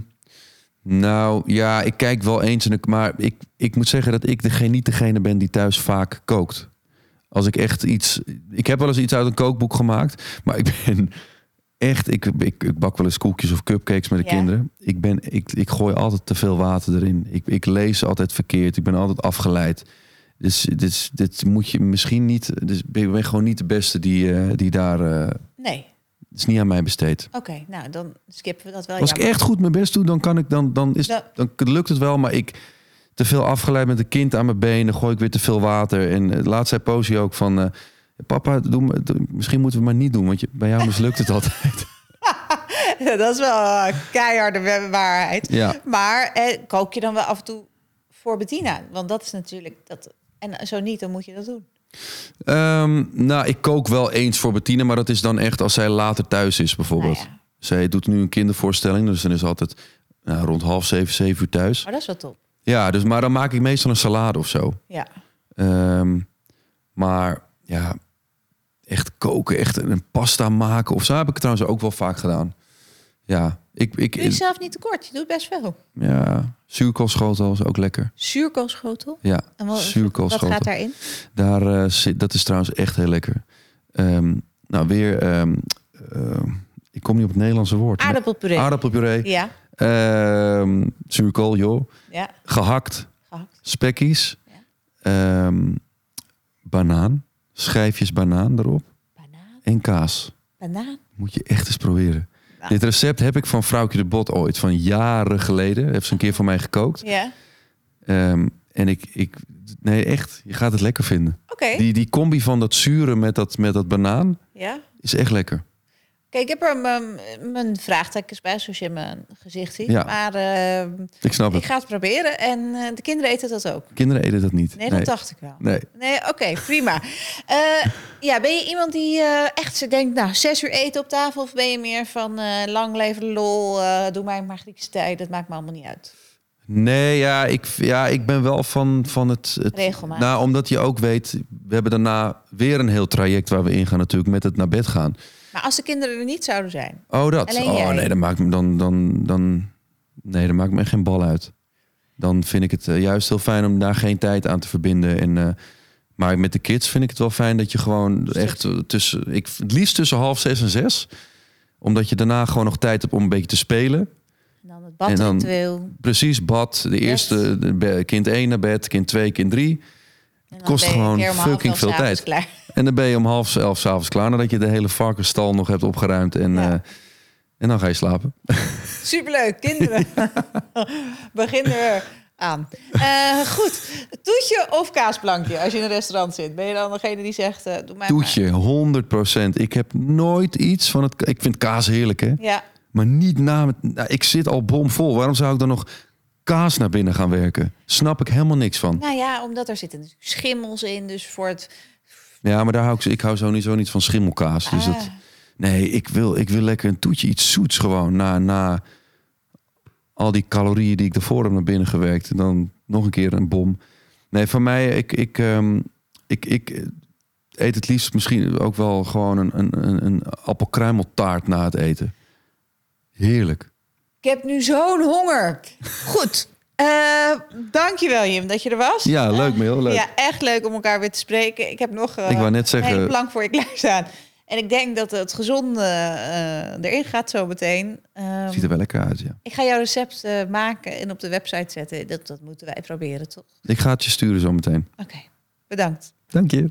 nou ja, ik kijk wel eens. En ik, maar ik, ik moet zeggen dat ik degene, niet degene ben die thuis vaak kookt. Als ik echt iets. Ik heb wel eens iets uit een kookboek gemaakt. Maar ik ben echt. Ik, ik, ik bak wel eens koekjes of cupcakes met de Ja. kinderen. Ik, ben, ik, ik gooi altijd te veel water erin. Ik, ik lees altijd verkeerd. Ik ben altijd afgeleid. Dus dit, dit moet je misschien niet. Dus ik ben gewoon niet de beste die, eh, die daar. eh, nee. het is niet aan mij besteed. Oké, nou dan skippen we dat wel. Als ik echt goed mijn best doe, dan kan ik dan, dan is Ja. dan lukt het wel. Maar ik te veel afgeleid met een kind aan mijn benen, gooi ik weer te veel water. En eh, laatst zei Posie ook van, papa, doe, doe- misschien moeten we maar niet doen, want je, bij jou mislukt het altijd. Ja, dat is wel keiharde wa- waarheid. Ja. Maar eh, kook je dan wel af en toe voor Bettina? Want dat is natuurlijk dat. En zo niet, dan moet je dat doen. Ehm, nou, ik kook wel eens voor Bettine, maar dat is dan echt als zij later thuis is, bijvoorbeeld. Nou ja. Zij doet nu een kindervoorstelling, dus dan is altijd nou, rond half zeven, zeven uur thuis. Maar dat is wel top. Ja, dus maar dan maak ik meestal een salade of zo. Ja. Ehm, maar ja, echt koken, echt een pasta maken of zo heb ik het trouwens ook wel vaak gedaan. Ja, ik, ik, Doe jezelf niet tekort. Je doet best veel. ja, zuurkoolschotel is ook lekker. Zuurkoolschotel. Ja, En wat, wat zuurkoolschotel. gaat daarin? Daar eh, zit, dat is trouwens echt heel lekker. Ehm, nou, weer, ehm, ehm, ik kom niet op het Nederlandse woord. Aardappelpuree. Aardappelpuree. Ja, zuurkool, joh. ja, Gehakt, gehakt. spekkies. Ehm, banaan, schijfjes banaan erop. Banaan. En kaas. Banaan. Moet je echt eens proberen. Nou. Dit recept heb ik van Vrouwtje de Bot ooit, van jaren geleden. Heeft ze een keer voor mij gekookt. Ja. Ehm, en ik, ik, nee echt, je gaat het lekker vinden. Oké. Die, die combi van dat zure met dat, met dat banaan Ja. is echt lekker. Kijk, ik heb er mijn, mijn vraagtekens bij, zoals je in mijn gezicht ziet. Ja. Maar ehm, Ik snap ik het. ga het proberen. En eh, de kinderen eten dat ook. Kinderen eten dat niet. Nee, dat dacht ik wel. Nee. Nee, oké, prima. Eh, ja, ben je iemand die eh, echt ze denkt, nou, zes uur eten op tafel? Of ben je meer van lang leven lol, doe mij maar Griekse tijd, dat maakt me allemaal niet uit. Nee, ja, ik, ja, ik ben wel van, van het, het... Regelmatig. Nou, omdat je ook weet, we hebben daarna weer een heel traject waar we in gaan natuurlijk met het naar bed gaan. Als de kinderen er niet zouden zijn, Oh, dat. Alleen oh, jij. nee, dat maakt me dan, dan, dan, nee, dat maakt me echt geen bal uit. Dan vind ik het eh, juist heel fijn om daar geen tijd aan te verbinden. En, eh, maar met de kids vind ik het wel fijn dat je gewoon echt tussen, ik het liefst tussen half zes en zes, omdat je daarna gewoon nog tijd hebt om een beetje te spelen. en dan het En dan- badritueel. Precies, bad. De eerste, kind 1 naar bed, kind 2, kind 3. en dan kost gewoon fucking veel tijd. Klaar. En dan ben je om half elf s'avonds klaar, nadat je de hele varkensstal nog hebt opgeruimd. En, Ja. eh, en dan ga je slapen. Superleuk, kinderen. Begin er aan. Eh, goed, toetje of kaasplankje als je in een restaurant zit? Ben je dan degene die zegt, eh, doe mij Toetje, 100% Ik heb nooit iets van het. Ik vind kaas heerlijk, hè? maar. Ja, Maar niet na. nou, ik zit al bomvol. Waarom zou ik dan nog kaas naar binnen gaan werken? Snap ik helemaal niks van. nou ja, omdat er zitten schimmels in. Dus voor het Ja, maar daar hou ik, ik hou sowieso niet van schimmelkaas. Dus Ah. dat, nee, ik wil, ik wil lekker een toetje, iets zoets gewoon. Na, na al die calorieën die ik ervoor heb naar binnen gewerkt. En dan nog een keer een bom. Nee, van mij, ik, ik, ehm, ik, ik eet het liefst misschien ook wel gewoon een, een, een, een appelkruimeltaart na het eten. Heerlijk. Ik heb nu zo'n honger. Goed. Eh dankjewel Jim dat je er was. Ja, leuk, maar heel leuk. Ja, echt leuk om elkaar weer te spreken. Ik heb nog eh, Ik wou net een zeggen- hele plank voor je klaarstaan. En ik denk dat het gezonde eh, erin gaat zo meteen. Ehm, Ziet er wel lekker uit, ja. ik ga jouw recept eh, maken en op de website zetten. Dat, dat moeten wij proberen, toch? Ik ga het je sturen zo meteen. Oké, bedankt. Dank je.